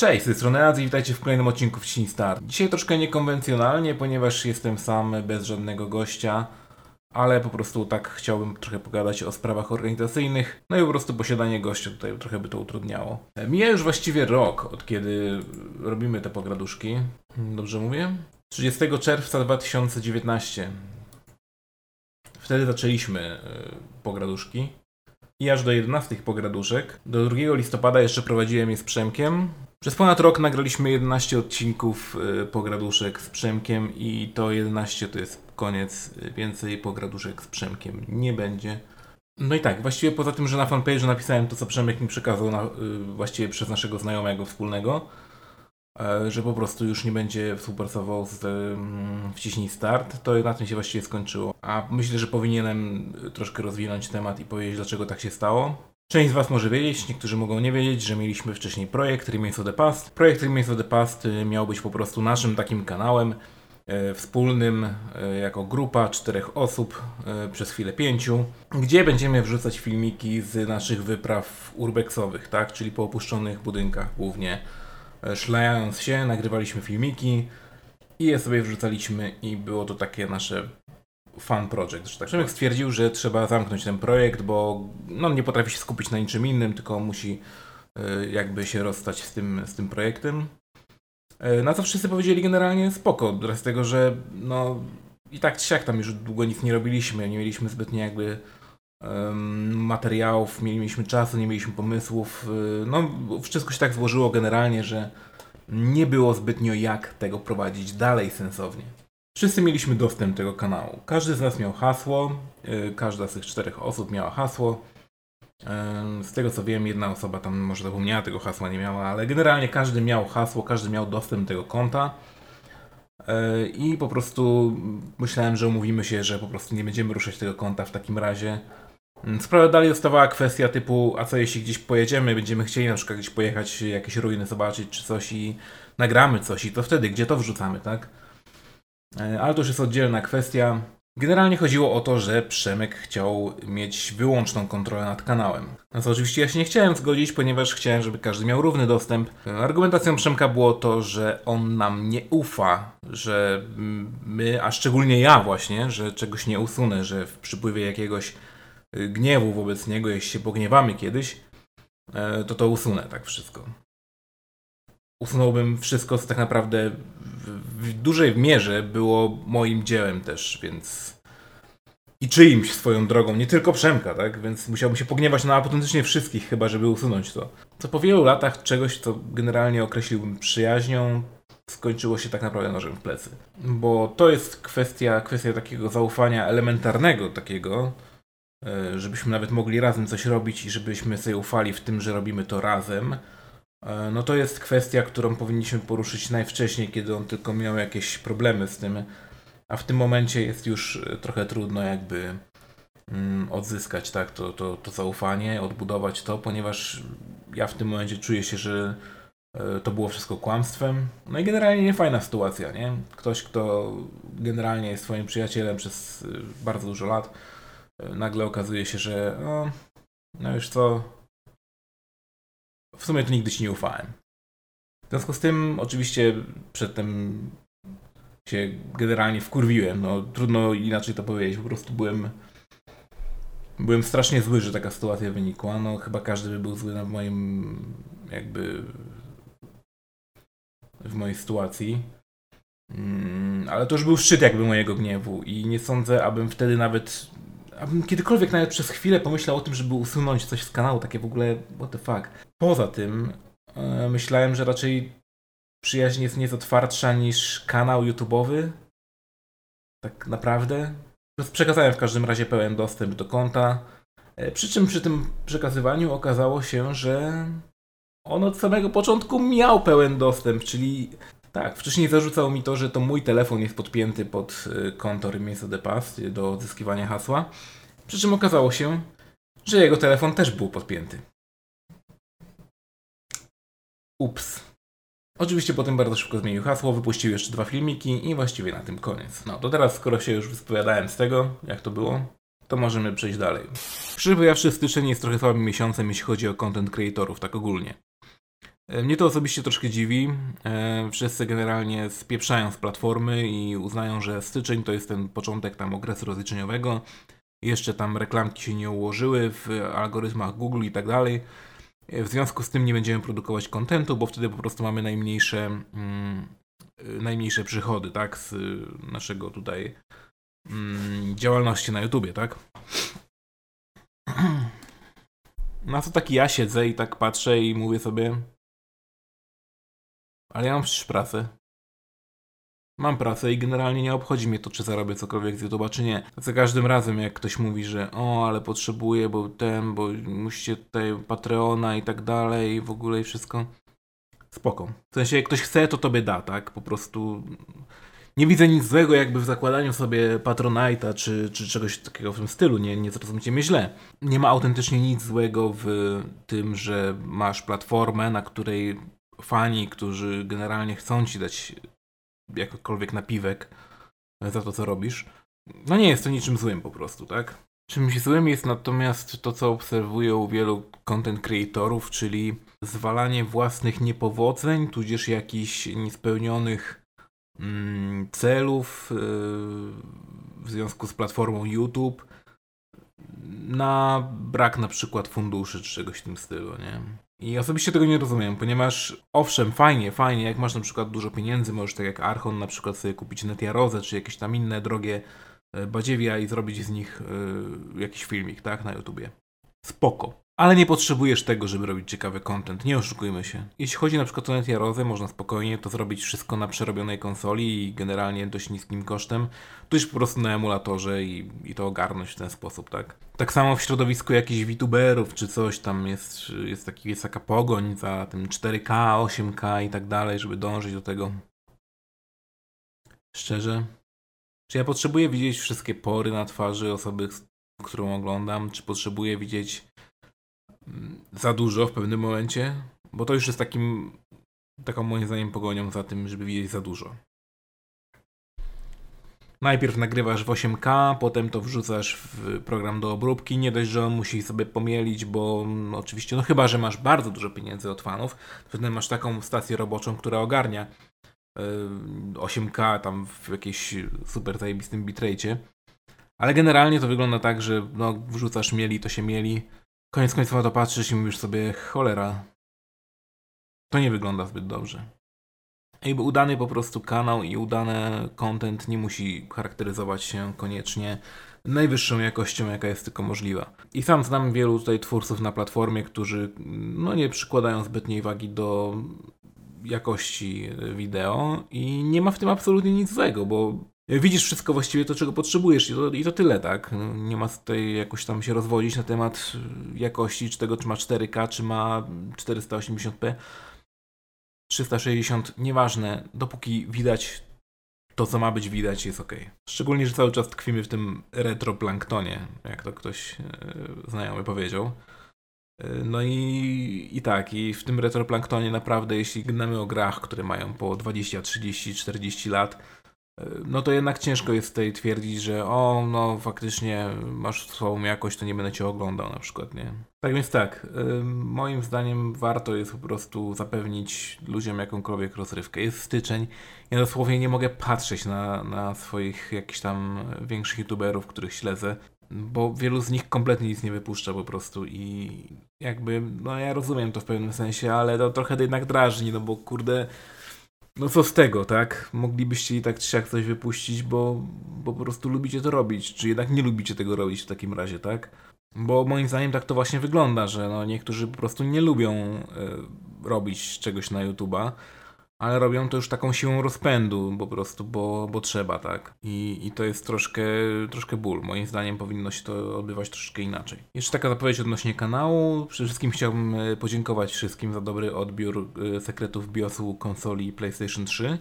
Cześć, z tej strony Adzi, witajcie w kolejnym odcinku Wciśnij Start. Dzisiaj troszkę niekonwencjonalnie, ponieważ jestem sam, bez żadnego gościa, ale po prostu tak chciałbym trochę pogadać o sprawach organizacyjnych, no i po prostu posiadanie gościa tutaj trochę by to utrudniało. Mija już właściwie rok, od kiedy robimy te pograduszki. Dobrze mówię? 30 czerwca 2019. Wtedy zaczęliśmy y, pograduszki. I aż do 11 pograduszek. Do 2 listopada jeszcze prowadziłem je z Przemkiem. Przez ponad rok nagraliśmy 11 odcinków y, pograduszek z Przemkiem i to 11 to jest koniec. Więcej pograduszek z Przemkiem nie będzie. No i tak, właściwie poza tym, że na fanpage napisałem to, co Przemek mi przekazał na, y, właściwie przez naszego znajomego wspólnego, y, że po prostu już nie będzie współpracował z um, Wciśnij Start, to na tym się właściwie skończyło. A myślę, że powinienem troszkę rozwinąć temat i powiedzieć, dlaczego tak się stało. Część z Was może wiedzieć, niektórzy mogą nie wiedzieć, że mieliśmy wcześniej projekt Remains of the Past. Projekt Remains of the Past y, miał być po prostu naszym takim kanałem e, wspólnym e, jako grupa czterech osób, e, przez chwilę pięciu, gdzie będziemy wrzucać filmiki z naszych wypraw urbexowych, tak? czyli po opuszczonych budynkach głównie. Szlając się, nagrywaliśmy filmiki i je sobie wrzucaliśmy i było to takie nasze fan project, że tak Przemek stwierdził, że trzeba zamknąć ten projekt, bo no, nie potrafi się skupić na niczym innym, tylko musi y, jakby się rozstać z tym, z tym projektem. Y, na co wszyscy powiedzieli generalnie spoko, z tego, że no i tak czy siak tam już długo nic nie robiliśmy, nie mieliśmy zbytnio jakby um, materiałów, nie mieliśmy czasu, nie mieliśmy pomysłów. Y, no wszystko się tak złożyło generalnie, że nie było zbytnio jak tego prowadzić dalej sensownie. Wszyscy mieliśmy dostęp do tego kanału. Każdy z nas miał hasło, yy, każda z tych czterech osób miała hasło. Z tego co wiem, jedna osoba tam może zapomniała tego hasła, nie miała, ale generalnie każdy miał hasło, każdy miał dostęp do tego konta. Yy, I po prostu myślałem, że umówimy się, że po prostu nie będziemy ruszać tego konta w takim razie. Sprawa dalej zostawała kwestia typu, a co jeśli gdzieś pojedziemy, będziemy chcieli na przykład gdzieś pojechać, jakieś ruiny zobaczyć czy coś i nagramy coś i to wtedy, gdzie to wrzucamy, tak? E, ale to już jest oddzielna kwestia. Generalnie chodziło o to, że Przemek chciał mieć wyłączną kontrolę nad kanałem. Na co oczywiście ja się nie chciałem zgodzić, ponieważ chciałem, żeby każdy miał równy dostęp. Argumentacją Przemka było to, że on nam nie ufa, że my, a szczególnie ja właśnie, że czegoś nie usunę, że w przypływie jakiegoś y, gniewu wobec niego, jeśli się pogniewamy kiedyś, e, to to usunę tak wszystko. Usunąłbym wszystko, co tak naprawdę w dużej mierze było moim dziełem też, więc i czyimś swoją drogą, nie tylko Przemka, tak? Więc musiałbym się pogniewać na autentycznie wszystkich chyba, żeby usunąć to. Co po wielu latach czegoś, co generalnie określiłbym przyjaźnią, skończyło się tak naprawdę nożem w plecy. Bo to jest kwestia, kwestia takiego zaufania elementarnego takiego, e, żebyśmy nawet mogli razem coś robić i żebyśmy sobie ufali w tym, że robimy to razem, no to jest kwestia, którą powinniśmy poruszyć najwcześniej, kiedy on tylko miał jakieś problemy z tym, a w tym momencie jest już e, trochę trudno jakby mm, odzyskać tak, to, to, to zaufanie, odbudować to, ponieważ ja w tym momencie czuję się, że e, to było wszystko kłamstwem. No i generalnie nie fajna sytuacja, nie? Ktoś, kto generalnie jest swoim przyjacielem przez bardzo dużo lat, nagle okazuje się, że no, no już co, w sumie to nigdy ci nie ufałem. W związku z tym oczywiście przedtem się generalnie wkurwiłem. No trudno inaczej to powiedzieć. Po prostu byłem byłem strasznie zły, że taka sytuacja wynikła. No chyba każdy by był zły na moim jakby w mojej sytuacji. Mm, ale to już był szczyt jakby mojego gniewu i nie sądzę, abym wtedy nawet abym kiedykolwiek nawet przez chwilę pomyślał o tym, żeby usunąć coś z kanału, takie w ogóle what the fuck. Poza tym e, myślałem, że raczej przyjaźń jest nieco twardsza niż kanał YouTube'owy. Tak naprawdę. Przekazałem w każdym razie pełen dostęp do konta. E, przy czym przy tym przekazywaniu okazało się, że on od samego początku miał pełen dostęp, czyli tak, wcześniej zarzucał mi to, że to mój telefon jest podpięty pod e, konto Remiesa de Past do odzyskiwania hasła. Przy czym okazało się, że jego telefon też był podpięty. Ups. Oczywiście potem bardzo szybko zmienił hasło, wypuścił jeszcze dwa filmiki i właściwie na tym koniec. No to teraz, skoro się już wyspowiadałem z tego, jak to było, to możemy przejść dalej. Szczerze powiedziawszy, styczeń jest trochę słabym miesiącem, jeśli chodzi o content creatorów, tak ogólnie. E, mnie to osobiście troszkę dziwi. E, wszyscy generalnie spieprzają z platformy i uznają, że styczeń to jest ten początek tam okresu rozliczeniowego. Jeszcze tam reklamki się nie ułożyły w algorytmach Google i tak dalej. E, w związku z tym nie będziemy produkować kontentu, bo wtedy po prostu mamy najmniejsze, mm, najmniejsze przychody, tak, z naszego tutaj mm, działalności na YouTubie, tak. Na co taki ja siedzę i tak patrzę i mówię sobie, ale ja mam przecież pracę. Mam pracę i generalnie nie obchodzi mnie to, czy zarobię cokolwiek z YouTube'a, czy nie. Za każdym razem, jak ktoś mówi, że o, ale potrzebuję, bo ten, bo musicie tutaj Patreona i tak dalej, i w ogóle i wszystko. Spoko. W sensie, jak ktoś chce, to tobie da, tak? Po prostu nie widzę nic złego jakby w zakładaniu sobie Patronite'a czy, czy czegoś takiego w tym stylu, nie, nie zrozumcie mnie źle. Nie ma autentycznie nic złego w tym, że masz platformę, na której fani, którzy generalnie chcą ci dać jakikolwiek napiwek za to, co robisz, no nie jest to niczym złym po prostu, tak? Czymś złym jest natomiast to, co obserwuję u wielu content creatorów, czyli zwalanie własnych niepowodzeń, tudzież jakichś niespełnionych mm, celów yy, w związku z platformą YouTube na brak na przykład funduszy czy czegoś w tym stylu, nie? I osobiście tego nie rozumiem, ponieważ owszem, fajnie, fajnie, jak masz na przykład dużo pieniędzy, możesz tak jak Archon na przykład sobie kupić Netiarozę, czy jakieś tam inne drogie e, badziewia i zrobić z nich y, jakiś filmik, tak, na YouTubie. Spoko. Ale nie potrzebujesz tego, żeby robić ciekawy content, nie oszukujmy się. Jeśli chodzi na przykład o Netiarozę, można spokojnie to zrobić wszystko na przerobionej konsoli i generalnie dość niskim kosztem, tuż po prostu na emulatorze i, i to ogarnąć w ten sposób, tak? Tak samo w środowisku jakichś VTuberów czy coś tam jest, jest, taki, jest taka pogoń za tym 4K, 8K i tak dalej, żeby dążyć do tego. Szczerze, czy ja potrzebuję widzieć wszystkie pory na twarzy osoby, którą oglądam? Czy potrzebuję widzieć za dużo w pewnym momencie, bo to już jest takim, taką moim zdaniem pogonią za tym, żeby widzieć za dużo. Najpierw nagrywasz w 8K, potem to wrzucasz w program do obróbki. Nie dość, że on musi sobie pomielić, bo no, oczywiście, no chyba, że masz bardzo dużo pieniędzy od fanów, wtedy masz taką stację roboczą, która ogarnia 8K tam w jakiejś super zajebistym bitrate. Ale generalnie to wygląda tak, że no, wrzucasz mieli, to się mieli. Koniec końców to patrzysz i mówisz sobie, cholera, to nie wygląda zbyt dobrze. Jakby udany po prostu kanał i udany content nie musi charakteryzować się koniecznie najwyższą jakością, jaka jest tylko możliwa. I sam znam wielu tutaj twórców na platformie, którzy no, nie przykładają zbytniej wagi do jakości wideo i nie ma w tym absolutnie nic złego, bo widzisz wszystko właściwie to, czego potrzebujesz i to, i to tyle, tak? No, nie ma tutaj jakoś tam się rozwodzić na temat jakości, czy tego, czy ma 4K, czy ma 480p, 360, nieważne, dopóki widać to, co ma być widać, jest ok. Szczególnie, że cały czas tkwimy w tym retroplanktonie, jak to ktoś e, znajomy powiedział. E, no i, i tak, i w tym retroplanktonie naprawdę, jeśli gnamy o grach, które mają po 20, 30, 40 lat, no to jednak ciężko jest tutaj twierdzić, że o, no faktycznie masz słabą jakość, to nie będę cię oglądał na przykład, nie? Tak więc tak, moim zdaniem warto jest po prostu zapewnić ludziom jakąkolwiek rozrywkę. Jest styczeń, ja dosłownie nie mogę patrzeć na, na swoich jakichś tam większych youtuberów, których śledzę, bo wielu z nich kompletnie nic nie wypuszcza po prostu i jakby, no ja rozumiem to w pewnym sensie, ale to trochę jednak drażni, no bo kurde no co z tego, tak? Moglibyście i tak czy siak coś wypuścić, bo, bo po prostu lubicie to robić, czy jednak nie lubicie tego robić w takim razie, tak? Bo moim zdaniem tak to właśnie wygląda, że no niektórzy po prostu nie lubią y, robić czegoś na YouTube'a, ale robią to już taką siłą rozpędu po prostu, bo, bo trzeba, tak? I, I to jest troszkę, troszkę ból. Moim zdaniem powinno się to odbywać troszkę inaczej. Jeszcze taka zapowiedź odnośnie kanału. Przede wszystkim chciałbym e, podziękować wszystkim za dobry odbiór e, sekretów BIOSu konsoli PlayStation 3.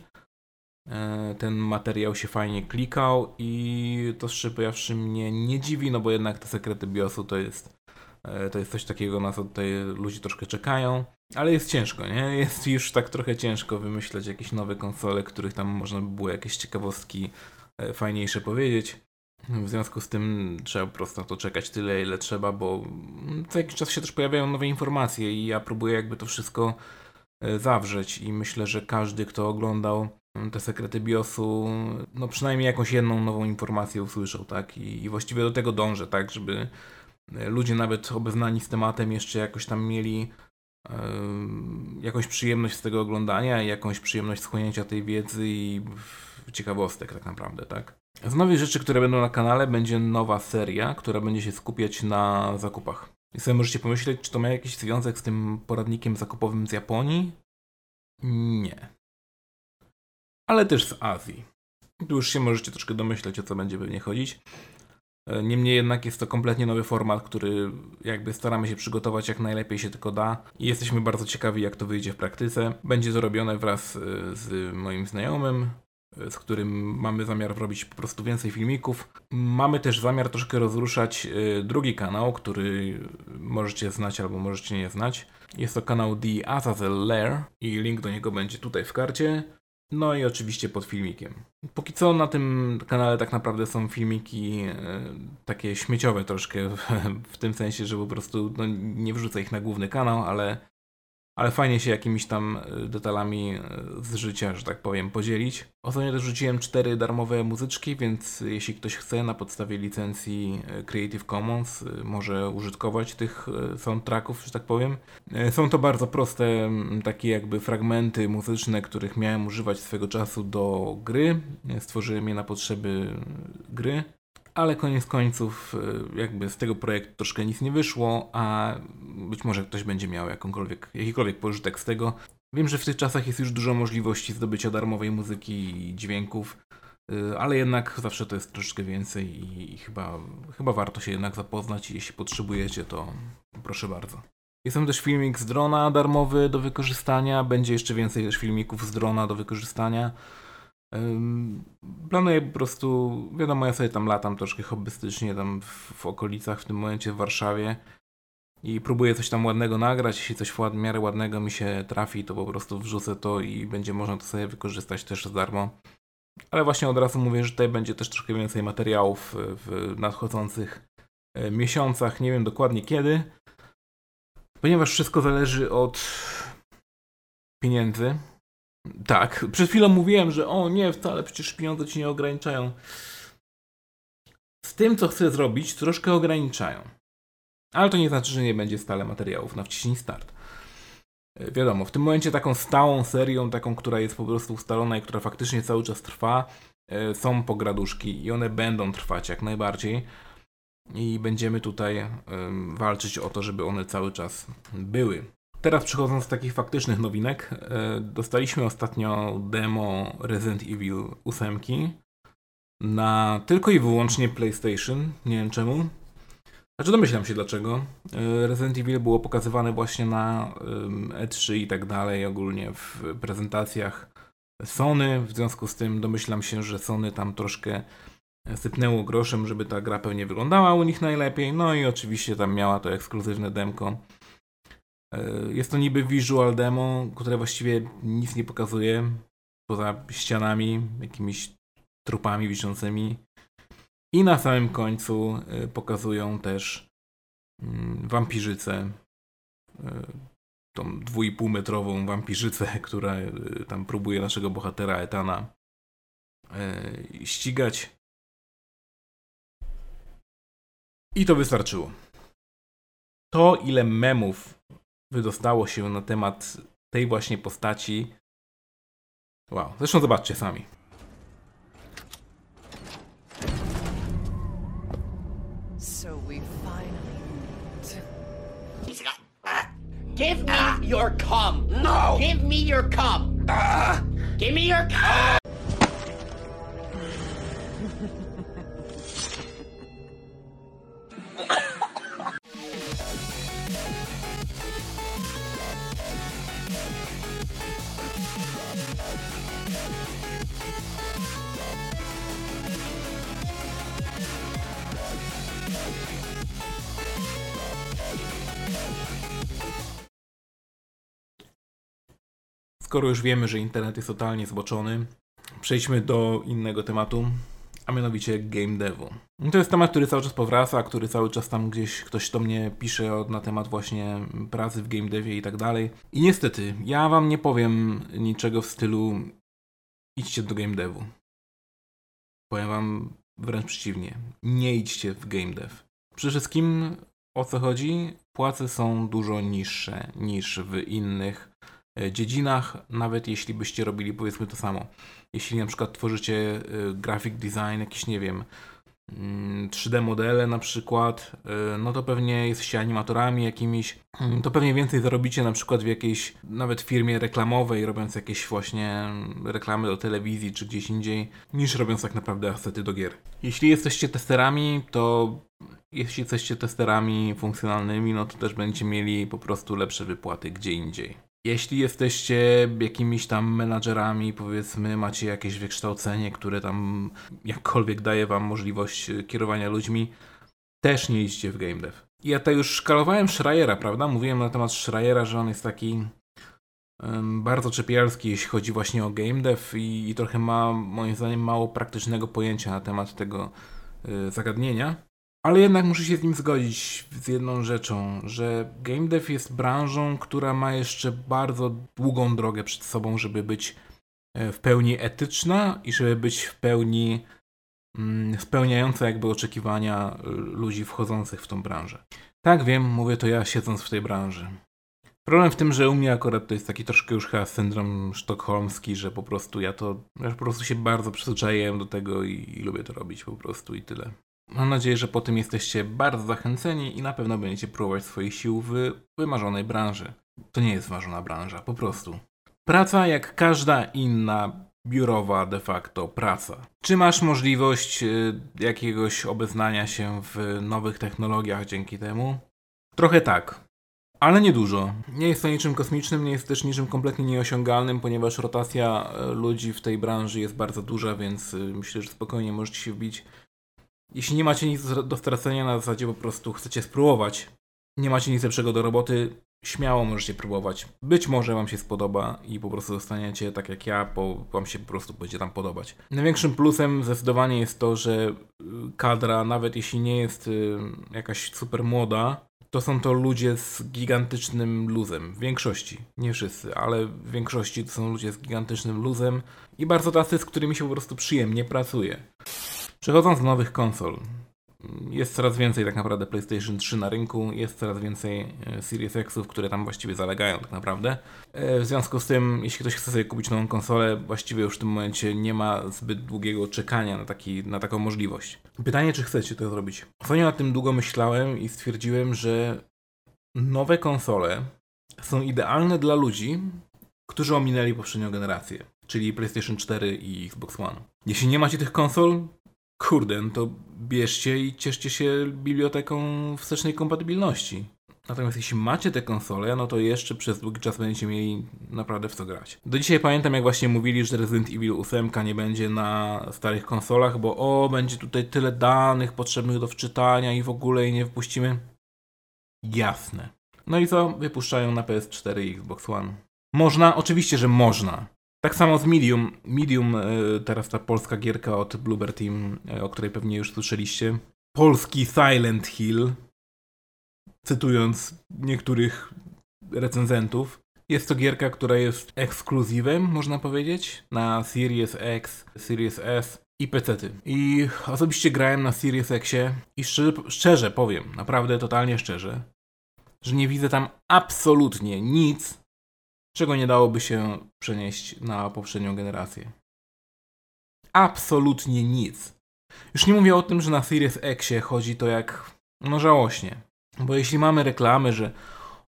E, ten materiał się fajnie klikał i to szczerze mnie nie dziwi, no bo jednak te sekrety BIOSu to jest to jest coś takiego, na co tutaj ludzie troszkę czekają. Ale jest ciężko, nie? Jest już tak trochę ciężko wymyśleć jakieś nowe konsole, których tam można by było jakieś ciekawostki e, fajniejsze powiedzieć. W związku z tym trzeba po prostu na to czekać tyle, ile trzeba, bo co jakiś czas się też pojawiają nowe informacje i ja próbuję jakby to wszystko e, zawrzeć i myślę, że każdy, kto oglądał te sekrety BIOSu, no przynajmniej jakąś jedną nową informację usłyszał, tak? I, i właściwie do tego dążę, tak? Żeby e, ludzie nawet obeznani z tematem jeszcze jakoś tam mieli jakąś przyjemność z tego oglądania, jakąś przyjemność schłonięcia tej wiedzy i ciekawostek tak naprawdę, tak? Z nowych rzeczy, które będą na kanale, będzie nowa seria, która będzie się skupiać na zakupach. I sobie możecie pomyśleć, czy to ma jakiś związek z tym poradnikiem zakupowym z Japonii? Nie. Ale też z Azji. Tu już się możecie troszkę domyśleć, o co będzie pewnie chodzić. E, niemniej jednak jest to kompletnie nowy format, który jakby staramy się przygotować jak najlepiej się tylko da i jesteśmy bardzo ciekawi jak to wyjdzie w praktyce. Będzie to robione wraz e, z moim znajomym, e, z którym mamy zamiar robić po prostu więcej filmików. Mamy też zamiar troszkę rozruszać drugi kanał, który możecie znać albo możecie nie znać. Jest to kanał The Azazel Lair i link do niego będzie tutaj w karcie. No i oczywiście pod filmikiem. Póki co na tym kanale tak naprawdę są filmiki e, takie śmieciowe troszkę, w tym sensie, że po prostu no, nie wrzucę ich na główny kanał, ale ale fajnie się jakimiś tam e, detalami e, z życia, że tak powiem, podzielić. Ostatnio też rzuciłem cztery darmowe muzyczki, więc jeśli ktoś chce na podstawie licencji e, Creative Commons może użytkować tych soundtracków, że tak powiem. Są to bardzo proste takie jakby fragmenty muzyczne, których miałem używać swego czasu do gry. Stworzyłem je na potrzeby gry ale koniec końców e, jakby z tego projektu troszkę nic nie wyszło, a być może ktoś będzie miał jakąkolwiek, jakikolwiek pożytek z tego. Wiem, że w tych czasach jest już dużo możliwości zdobycia darmowej muzyki i dźwięków, e, ale jednak zawsze to jest troszkę więcej i chyba, chyba warto się jednak zapoznać jeśli potrzebujecie, to proszę bardzo. Jest tam też filmik z drona darmowy do wykorzystania, będzie jeszcze więcej też filmików z drona do wykorzystania. Planuję po prostu, wiadomo, ja sobie tam latam troszkę hobbystycznie tam w, w okolicach, w tym momencie w Warszawie i próbuję coś tam ładnego nagrać. Jeśli coś w miarę ładnego mi się trafi, to po prostu wrzucę to i będzie można to sobie wykorzystać też za darmo. Ale właśnie od razu mówię, że tutaj będzie też troszkę więcej materiałów w nadchodzących e, miesiącach. Nie wiem dokładnie kiedy, ponieważ wszystko zależy od pieniędzy. Tak, przed chwilą mówiłem, że o nie, wcale przecież pieniądze ci nie ograniczają. Z tym, co chcę zrobić, troszkę ograniczają. Ale to nie znaczy, że nie będzie stale materiałów na wciśnij start. E, wiadomo, w tym momencie taką stałą serią, taką, która jest po prostu ustalona i która faktycznie cały czas trwa, e, są pograduszki i one będą trwać jak najbardziej. I będziemy tutaj walczyć o to, żeby one cały czas były. Teraz przechodząc do takich faktycznych nowinek, e, dostaliśmy ostatnio demo Resident Evil 8 na tylko i wyłącznie PlayStation. Nie wiem czemu. Znaczy domyślam się dlaczego. E, Resident Evil było pokazywane właśnie na E3 i tak dalej, ogólnie w prezentacjach Sony. W związku z tym domyślam się, że Sony tam troszkę sypnęło groszem, żeby ta gra pewnie wyglądała u nich najlepiej. No i oczywiście tam miała to ekskluzywne demko E, jest to niby visual demo, które właściwie nic nie pokazuje poza ścianami, jakimiś trupami wiszącymi. I na samym końcu e, pokazują też mm, wampirzycę. E, tą dwójpółmetrową wampirzycę, która tam próbuje naszego bohatera Etana ścigać. I to wystarczyło. To, ile memów wydostało się na temat tej właśnie postaci. Wow, zresztą zobaczcie sami. So we finally Give me your cum. No. Give me your cum. Give me your cum. Skoro już wiemy, że internet jest totalnie zboczony, przejdźmy do innego tematu, a mianowicie game devu. To jest temat, który cały czas powraca, który cały czas tam gdzieś ktoś do mnie pisze na temat właśnie pracy w game devie i tak dalej. I niestety, ja wam nie powiem niczego w stylu idźcie do game devu. Powiem wam wręcz przeciwnie. Nie idźcie w game dev. Przede wszystkim o co chodzi? Płace są dużo niższe niż w innych e, dziedzinach, nawet jeśli byście robili powiedzmy to samo. Jeśli na przykład tworzycie e, graphic design, jakiś nie wiem, 3D mm, modele na przykład, y, no to pewnie jesteście animatorami jakimiś, to pewnie więcej zarobicie na przykład w jakiejś nawet firmie reklamowej, robiąc jakieś właśnie reklamy do telewizji czy gdzieś indziej, niż robiąc tak naprawdę asety do gier. Jeśli jesteście testerami, to jeśli jesteście testerami funkcjonalnymi, no to też będziecie mieli po prostu lepsze wypłaty gdzie indziej. Jeśli jesteście jakimiś tam menadżerami, powiedzmy, macie jakieś wykształcenie, które tam jakkolwiek daje wam możliwość kierowania ludźmi, też nie idźcie w game dev. Ja to już szkalowałem Schreiera, prawda? Mówiłem na temat Schreiera, że on jest taki um, bardzo czepialski, jeśli chodzi właśnie o game dev i, i, trochę ma, moim zdaniem, mało praktycznego pojęcia na temat tego y, zagadnienia. Ale jednak muszę się z nim zgodzić z jedną rzeczą, że game dev jest branżą, która ma jeszcze bardzo długą drogę przed sobą, żeby być e, w pełni etyczna i żeby być w pełni mm, spełniająca jakby oczekiwania e, ludzi wchodzących w tą branżę. Tak wiem, mówię to ja siedząc w tej branży. Problem w tym, że u mnie akurat to jest taki troszkę już chyba syndrom sztokholmski, że po prostu ja to, ja po prostu się bardzo przyzwyczaiłem do tego i, i lubię to robić po prostu i tyle. Mam nadzieję, że po tym jesteście bardzo zachęceni i na pewno będziecie próbować swoich sił w wymarzonej branży. To nie jest ważona branża, po prostu. Praca jak każda inna biurowa de facto praca. Czy masz możliwość y, jakiegoś obeznania się w nowych technologiach dzięki temu? Trochę tak, ale nie dużo. Nie jest to niczym kosmicznym, nie jest też niczym kompletnie nieosiągalnym, ponieważ rotacja y, ludzi w tej branży jest bardzo duża, więc y, myślę, że spokojnie możecie się wbić jeśli nie macie nic do stracenia, na zasadzie po prostu chcecie spróbować, nie macie nic lepszego do roboty, śmiało możecie próbować. Być może Wam się spodoba i po prostu zostaniecie tak jak ja, bo Wam się po prostu będzie tam podobać. Największym plusem zdecydowanie jest to, że y, kadra, nawet jeśli nie jest y, jakaś super młoda, to są to ludzie z gigantycznym luzem. W większości, nie wszyscy, ale w większości to są ludzie z gigantycznym luzem i bardzo tacy, z którymi się po prostu przyjemnie pracuje. Przechodząc do nowych konsol, jest coraz więcej tak naprawdę PlayStation 3 na rynku, jest coraz więcej e, Series Xów, które tam właściwie zalegają tak naprawdę. E, w związku z tym, jeśli ktoś chce sobie kupić nową konsolę, właściwie już w tym momencie nie ma zbyt długiego czekania na, taki, na taką możliwość. Pytanie, czy chcecie to zrobić? Ostatnio nad tym długo myślałem i stwierdziłem, że nowe konsole są idealne dla ludzi, którzy ominęli poprzednią generację, czyli PlayStation 4 i Xbox One. Jeśli nie macie tych konsol, kurde, no to bierzcie i cieszcie się biblioteką wstecznej kompatybilności. Natomiast jeśli macie te konsole, no to jeszcze przez długi czas będziecie mieli naprawdę w co grać. Do dzisiaj pamiętam, jak właśnie mówili, że Resident Evil 8 nie będzie na starych konsolach, bo o, będzie tutaj tyle danych potrzebnych do wczytania i w ogóle jej nie wpuścimy. Jasne. No i co? Wypuszczają na PS4 i Xbox One. Można? Oczywiście, że można. Tak samo z Medium. Medium, e, teraz ta polska gierka od Bluebird Team, e, o której pewnie już słyszeliście. Polski Silent Hill, cytując niektórych recenzentów. Jest to gierka, która jest ekskluzywem, można powiedzieć, na Series X, Series S i PC. -ty. I osobiście grałem na Series Xie i szczerze, szczerze powiem, naprawdę totalnie szczerze, że nie widzę tam absolutnie nic, czego nie dałoby się przenieść na poprzednią generację. Absolutnie nic. Już nie mówię o tym, że na Series Xie chodzi to jak no żałośnie. Bo jeśli mamy reklamy, że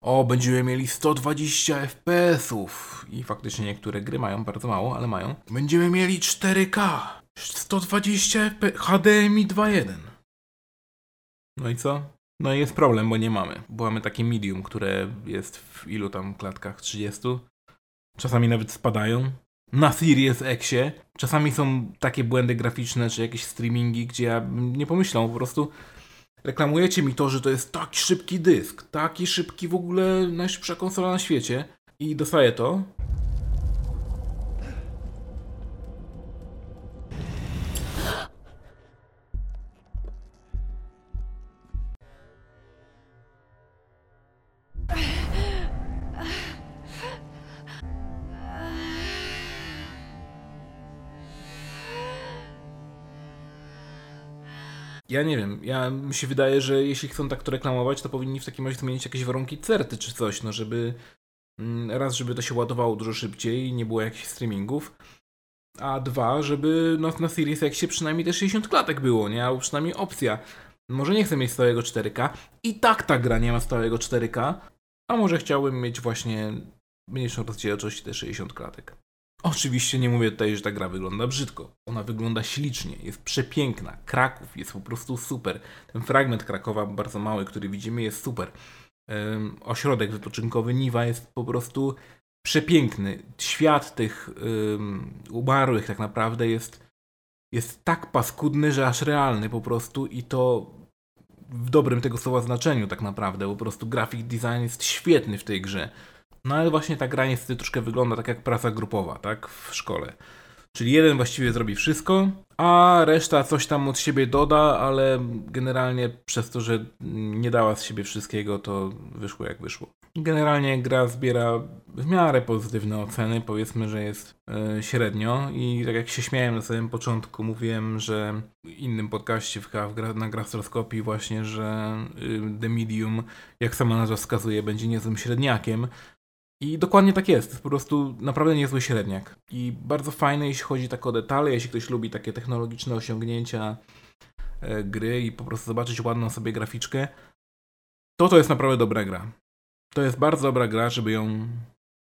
o, będziemy mieli 120 FPS-ów i faktycznie niektóre gry mają bardzo mało, ale mają. Będziemy mieli 4K, 120 FPS, HDMI 2.1. No i co? No i jest problem, bo nie mamy. Bo mamy takie medium, które jest w ilu tam klatkach? 30? Czasami nawet spadają. Na Series Xie czasami są takie błędy graficzne, czy jakieś streamingi, gdzie ja nie pomyślał, po prostu reklamujecie mi to, że to jest taki szybki dysk, taki szybki w ogóle najszybsza konsola na świecie i dostaję to. Ja nie wiem, ja mi się wydaje, że jeśli chcą tak to reklamować, to powinni w takim razie zmienić jakieś warunki certy czy coś, no żeby mm, raz, żeby to się ładowało dużo szybciej, nie było jakichś streamingów, a dwa, żeby no, na Series X przynajmniej te 60 klatek było, nie? Albo przynajmniej opcja. Może nie chcę mieć stałego 4K. I tak ta gra nie ma stałego 4K. A może chciałbym mieć właśnie mniejszą rozdzielczość te 60 klatek. Oczywiście nie mówię tutaj, że ta gra wygląda brzydko. Ona wygląda ślicznie, jest przepiękna. Kraków jest po prostu super. Ten fragment Krakowa, bardzo mały, który widzimy, jest super. Um, ośrodek wypoczynkowy Niwa jest po prostu przepiękny. Świat tych um, umarłych tak naprawdę jest, jest tak paskudny, że aż realny po prostu i to w dobrym tego słowa znaczeniu tak naprawdę. Po prostu graphic design jest świetny w tej grze. No ale właśnie ta gra niestety troszkę wygląda tak jak praca grupowa, tak? W szkole. Czyli jeden właściwie zrobi wszystko, a reszta coś tam od siebie doda, ale generalnie przez to, że nie dała z siebie wszystkiego, to wyszło jak wyszło. Generalnie gra zbiera w miarę pozytywne oceny, powiedzmy, że jest yy, średnio i tak jak się śmiałem na samym początku, mówiłem, że w innym podcaście w, w, na Grastroskopii właśnie, że yy, The Medium, jak sama nazwa wskazuje, będzie niezłym średniakiem, i dokładnie tak jest. jest po prostu naprawdę niezły średniak. I bardzo fajny, jeśli chodzi tak o detale, jeśli ktoś lubi takie technologiczne osiągnięcia e, gry i po prostu zobaczyć ładną sobie graficzkę, to to jest naprawdę dobra gra. To jest bardzo dobra gra, żeby ją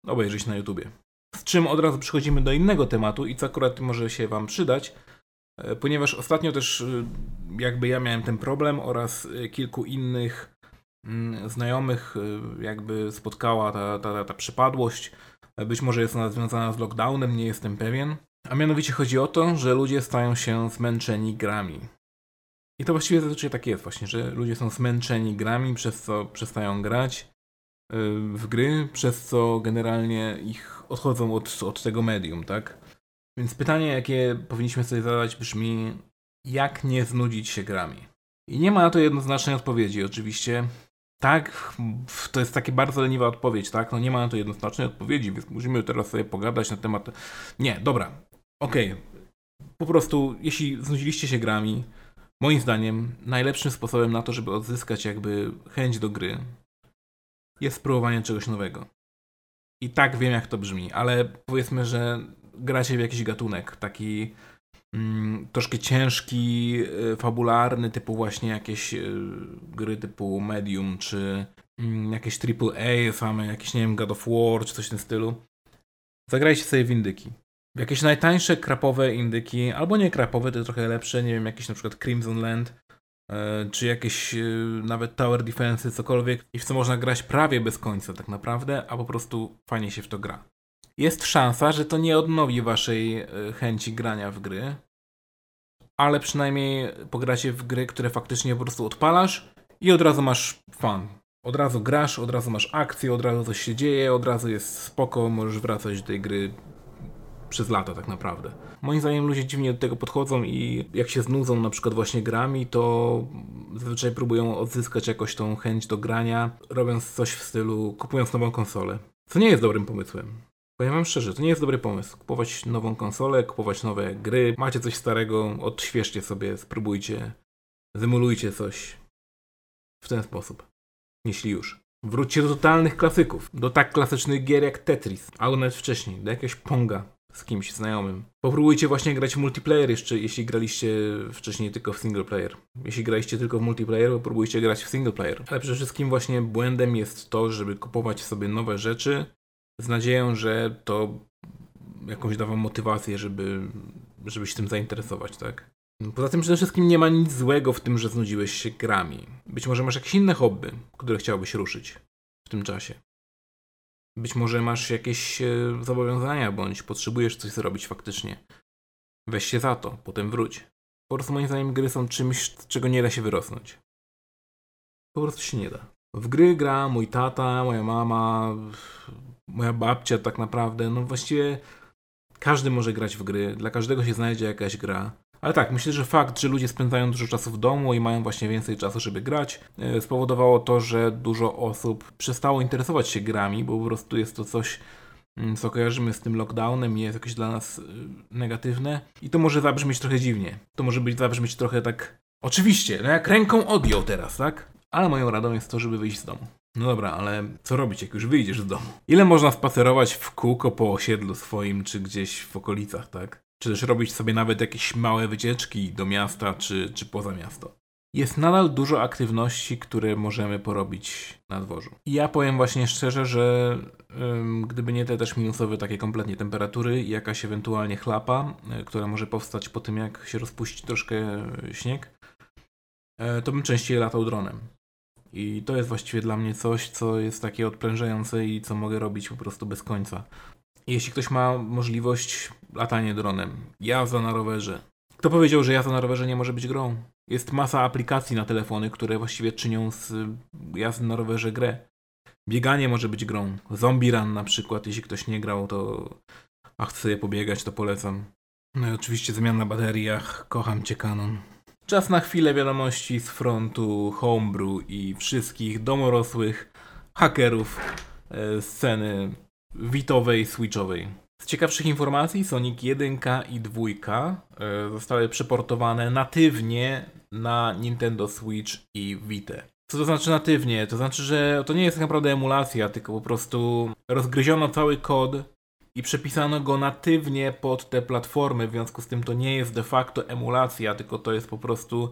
obejrzeć na YouTubie. Z czym od razu przechodzimy do innego tematu i co akurat może się Wam przydać, e, ponieważ ostatnio też e, jakby ja miałem ten problem oraz kilku innych znajomych y, jakby spotkała ta, ta, ta przypadłość. Być może jest ona związana z lockdownem, nie jestem pewien. A mianowicie chodzi o to, że ludzie stają się zmęczeni grami. I to właściwie zazwyczaj tak jest właśnie, że ludzie są zmęczeni grami, przez co przestają grać y, w gry, przez co generalnie ich odchodzą od, od tego medium, tak? Więc pytanie, jakie powinniśmy sobie zadać brzmi, jak nie znudzić się grami? I nie ma na to jednoznacznej odpowiedzi, oczywiście. Tak, to jest takie bardzo leniwa odpowiedź, tak? No nie ma na to jednoznacznej odpowiedzi, więc musimy teraz sobie pogadać na temat. Nie, dobra. Okej. Okay. Po prostu, jeśli znudziliście się grami, moim zdaniem najlepszym sposobem na to, żeby odzyskać jakby chęć do gry, jest spróbowanie czegoś nowego. I tak wiem, jak to brzmi, ale powiedzmy, że gracie w jakiś gatunek, taki troszkę ciężki, y, fabularny, typu właśnie jakieś y, gry typu Medium, czy mm, jakieś AAA same, jakieś, nie wiem, God of War, czy coś w tym stylu. Zagrajcie sobie w indyki. Jakieś najtańsze krapowe indyki, albo nie krapowe, to trochę lepsze, nie wiem, jakieś na przykład Crimson Land, y, czy jakieś nawet Tower Defense, cokolwiek, i w co można grać prawie bez końca tak naprawdę, a po prostu fajnie się w to gra jest szansa, że to nie odnowi waszej e, chęci grania w gry, ale przynajmniej pogracie w gry, które faktycznie po prostu odpalasz i od razu masz fan. Od razu grasz, od razu masz akcję, od razu coś się dzieje, od razu jest spoko, możesz wracać do tej gry przez lata tak naprawdę. Moim zdaniem ludzie dziwnie do tego podchodzą i jak się znudzą na przykład właśnie grami, to zazwyczaj próbują odzyskać jakoś tą chęć do grania, robiąc coś w stylu kupując nową konsolę. Co nie jest dobrym pomysłem. Powiem wam szczerze, to nie jest dobry pomysł. Kupować nową konsolę, kupować nowe gry. Macie coś starego, odświeżcie sobie, spróbujcie, zymulujcie coś w ten sposób. Jeśli już. Wróćcie do totalnych klasyków, do tak klasycznych gier jak Tetris, albo nawet wcześniej, do jakiegoś Ponga z kimś znajomym. Popróbujcie właśnie grać w multiplayer jeszcze, jeśli graliście wcześniej tylko w single player. Jeśli graliście tylko w multiplayer, popróbujcie grać w single player. Ale przede wszystkim właśnie błędem jest to, żeby kupować sobie nowe rzeczy, z nadzieją, że to jakąś da wam motywację, żeby, żeby się tym zainteresować, tak? Poza tym przede wszystkim nie ma nic złego w tym, że znudziłeś się grami. Być może masz jakieś inne hobby, które chciałbyś ruszyć w tym czasie. Być może masz jakieś e, zobowiązania, bądź potrzebujesz coś zrobić faktycznie. Weź się za to, potem wróć. Po prostu moim zdaniem gry są czymś, z czego nie da się wyrosnąć. Po prostu się nie da. W gry gra mój tata, moja mama, moja babcia tak naprawdę, no właściwie każdy może grać w gry, dla każdego się znajdzie jakaś gra. Ale tak, myślę, że fakt, że ludzie spędzają dużo czasu w domu i mają właśnie więcej czasu, żeby grać, e, spowodowało to, że dużo osób przestało interesować się grami, bo po prostu jest to coś, mm, co kojarzymy z tym lockdownem i jest jakieś dla nas e, negatywne. I to może zabrzmieć trochę dziwnie. To może być zabrzmieć trochę tak Oczywiście, no jak ręką odjął teraz, tak? Ale moją radą jest to, żeby wyjść z domu. No dobra, ale co robić, jak już wyjdziesz z domu? Ile można spacerować w kółko po osiedlu swoim, czy gdzieś w okolicach, tak? Czy też robić sobie nawet jakieś małe wycieczki do miasta, czy, czy poza miasto? Jest nadal dużo aktywności, które możemy porobić na dworzu. I ja powiem właśnie szczerze, że ym, gdyby nie te też minusowe takie kompletnie temperatury, jakaś ewentualnie chlapa, y, która może powstać po tym, jak się rozpuści troszkę śnieg, y, to bym częściej latał dronem. I to jest właściwie dla mnie coś, co jest takie odprężające i co mogę robić po prostu bez końca. Jeśli ktoś ma możliwość latania dronem, jazda na rowerze. Kto powiedział, że jazda na rowerze nie może być grą? Jest masa aplikacji na telefony, które właściwie czynią z jazdy na rowerze grę. Bieganie może być grą. Zombie Run na przykład, jeśli ktoś nie grał, to a chce je pobiegać, to polecam. No i oczywiście zmiana na bateriach. Kocham cię, Canon. Czas na chwilę wiadomości z frontu Homebrew i wszystkich domorosłych hakerów e, sceny witowej, switchowej. Z ciekawszych informacji Sonic 1 i 2 e, zostały przeportowane natywnie na Nintendo Switch i Vita. Co to znaczy natywnie? To znaczy, że to nie jest tak naprawdę emulacja, tylko po prostu rozgryziono cały kod i przepisano go natywnie pod te platformy, w związku z tym to nie jest de facto emulacja, tylko to jest po prostu.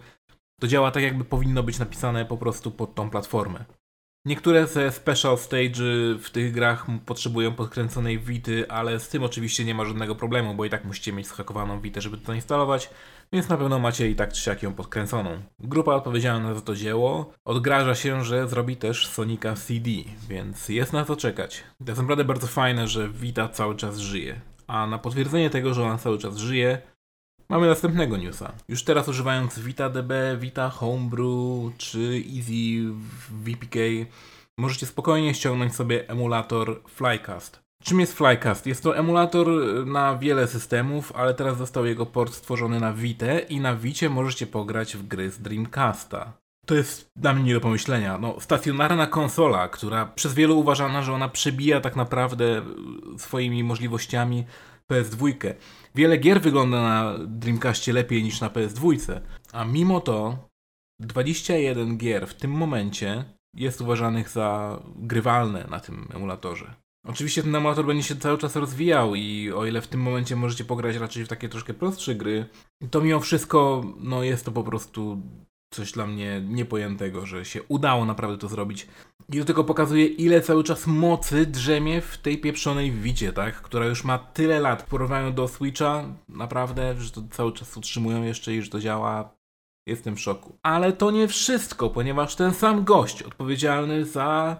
To działa tak, jakby powinno być napisane po prostu pod tą platformę. Niektóre ze special stage w tych grach potrzebują podkręconej wity, ale z tym oczywiście nie ma żadnego problemu, bo i tak musicie mieć schakowaną witę, żeby to instalować, więc na pewno macie i tak czy siak ją podkręconą. Grupa odpowiedzialna za to dzieło odgraża się, że zrobi też Sonika CD, więc jest na to czekać. To jest naprawdę bardzo fajne, że Vita cały czas żyje. A na potwierdzenie tego, że ona cały czas żyje, Mamy następnego newsa. Już teraz używając VitaDB, Vita Homebrew czy Easy VPK możecie spokojnie ściągnąć sobie emulator Flycast. Czym jest Flycast? Jest to emulator na wiele systemów, ale teraz został jego port stworzony na Vita i na Vicie możecie pograć w gry z Dreamcasta. To jest dla mnie nie do pomyślenia. No, stacjonarna konsola, która przez wielu uważana, że ona przebija tak naprawdę swoimi możliwościami PS2. Wiele gier wygląda na Dreamcastie lepiej niż na PS2, a mimo to 21 gier w tym momencie jest uważanych za grywalne na tym emulatorze. Oczywiście ten emulator będzie się cały czas rozwijał i o ile w tym momencie możecie pograć raczej w takie troszkę prostsze gry, to mimo wszystko no jest to po prostu coś dla mnie niepojętego, że się udało naprawdę to zrobić. I to tylko pokazuje, ile cały czas mocy drzemie w tej pieprzonej wicie, tak? Która już ma tyle lat w do Switcha, naprawdę, że to cały czas utrzymują jeszcze i że to działa. Jestem w szoku. Ale to nie wszystko, ponieważ ten sam gość odpowiedzialny za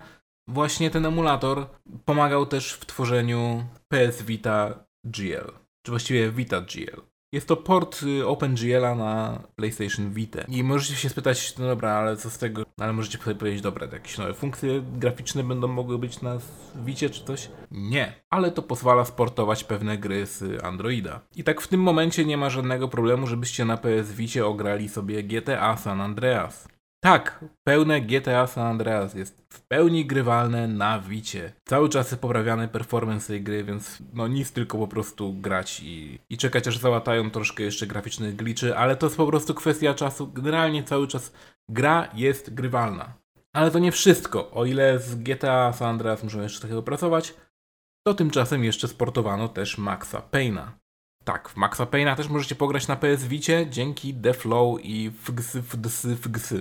właśnie ten emulator pomagał też w tworzeniu PS Vita GL. Czy właściwie Vita GL. Jest to port y, OpenGL-a na PlayStation Vita. I możecie się spytać, no dobra, ale co z tego? Ale możecie sobie powiedzieć, dobra, jakieś nowe funkcje graficzne będą mogły być na Vicie czy coś? Nie. Ale to pozwala sportować pewne gry z Androida. I tak w tym momencie nie ma żadnego problemu, żebyście na PS Vicie ograli sobie GTA San Andreas. Tak, pełne GTA San Andreas jest w pełni grywalne na Wicie. Cały czas jest poprawiany performance tej gry, więc no nic, tylko po prostu grać i, i czekać aż załatają troszkę jeszcze graficznych gliczy, ale to jest po prostu kwestia czasu. Generalnie cały czas gra jest grywalna. Ale to nie wszystko. O ile z GTA San Andreas muszą jeszcze takiego pracować, to tymczasem jeszcze sportowano też Maxa Payna. Tak, w Maxa Payna też możecie pograć na PS Vicie dzięki The Flow i FGS, FGS, FGS.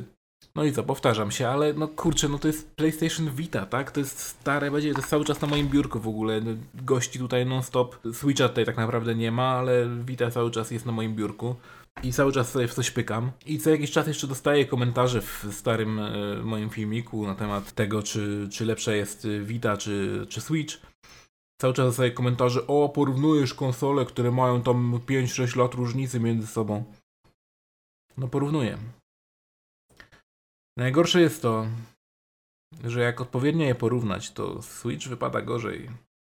No i co, powtarzam się, ale no kurczę, no to jest PlayStation Vita, tak? To jest stare, będzie to jest cały czas na moim biurku w ogóle. No, gości tutaj non-stop. Switcha tutaj tak naprawdę nie ma, ale Vita cały czas jest na moim biurku. I cały czas sobie w coś pykam. I co jakiś czas jeszcze dostaję komentarze w starym e, moim filmiku na temat tego, czy, czy lepsza jest Vita, czy, czy Switch. Cały czas dostaję komentarze, o porównujesz konsole, które mają tam 5-6 lat różnicy między sobą. No porównuję. Najgorsze jest to, że jak odpowiednio je porównać, to Switch wypada gorzej.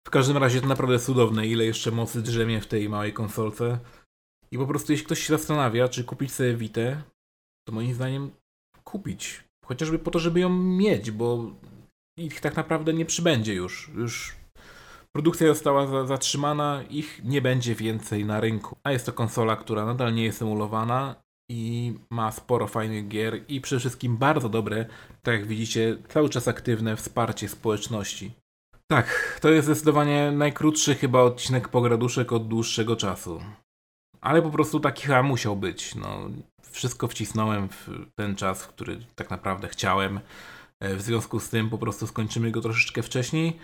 W każdym razie to naprawdę cudowne, ile jeszcze mocy drzemie w tej małej konsolce. I po prostu jeśli ktoś się zastanawia, czy kupić sobie Vita, to moim zdaniem kupić. Chociażby po to, żeby ją mieć, bo ich tak naprawdę nie przybędzie już. Już produkcja została zatrzymana, ich nie będzie więcej na rynku. A jest to konsola, która nadal nie jest emulowana i ma sporo fajnych gier i przede wszystkim bardzo dobre, tak jak widzicie, cały czas aktywne wsparcie społeczności. Tak, to jest zdecydowanie najkrótszy chyba odcinek Pograduszek od dłuższego czasu. Ale po prostu taki chyba musiał być. No, wszystko wcisnąłem w ten czas, który tak naprawdę chciałem. E, w związku z tym po prostu skończymy go troszeczkę wcześniej.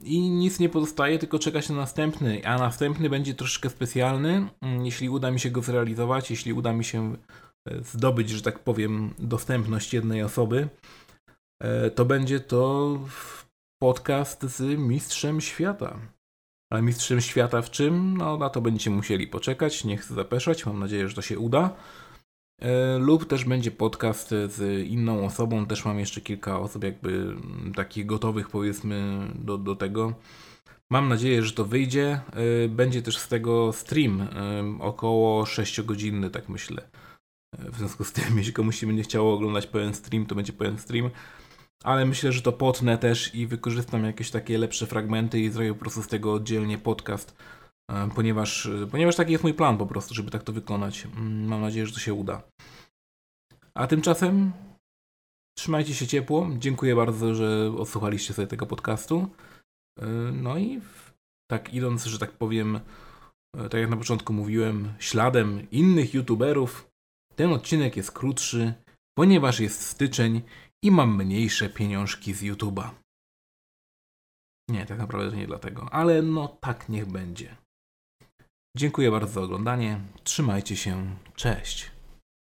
I nic nie pozostaje, tylko czekać na następny. A następny będzie troszeczkę specjalny, mm, jeśli uda mi się go zrealizować, jeśli uda mi się e, zdobyć, że tak powiem, dostępność jednej osoby, e, to będzie to podcast z Mistrzem Świata. Ale Mistrzem Świata w czym? No na to będziecie musieli poczekać, nie chcę zapeszać, mam nadzieję, że to się uda. E, lub też będzie podcast z inną osobą, też mam jeszcze kilka osób jakby takich gotowych powiedzmy do, do tego. Mam nadzieję, że to wyjdzie. E, będzie też z tego stream, e, około 6 godzinny, tak myślę. W związku z tym, jeśli komuś się będzie chciało oglądać pełen stream, to będzie pełen stream ale myślę, że to potnę też i wykorzystam jakieś takie lepsze fragmenty i zrobię po prostu z tego oddzielnie podcast, ponieważ, e, ponieważ taki jest mój plan po prostu, żeby tak to wykonać. Mm, mam nadzieję, że to się uda. A tymczasem trzymajcie się ciepło. Dziękuję bardzo, że odsłuchaliście sobie tego podcastu. E, no i tak idąc, że tak powiem, tak jak na początku mówiłem, śladem innych youtuberów, ten odcinek jest krótszy, ponieważ jest styczeń i mam mniejsze pieniążki z YouTube'a. Nie, tak naprawdę to nie dlatego, ale no tak niech będzie. Dziękuję bardzo za oglądanie. Trzymajcie się. Cześć.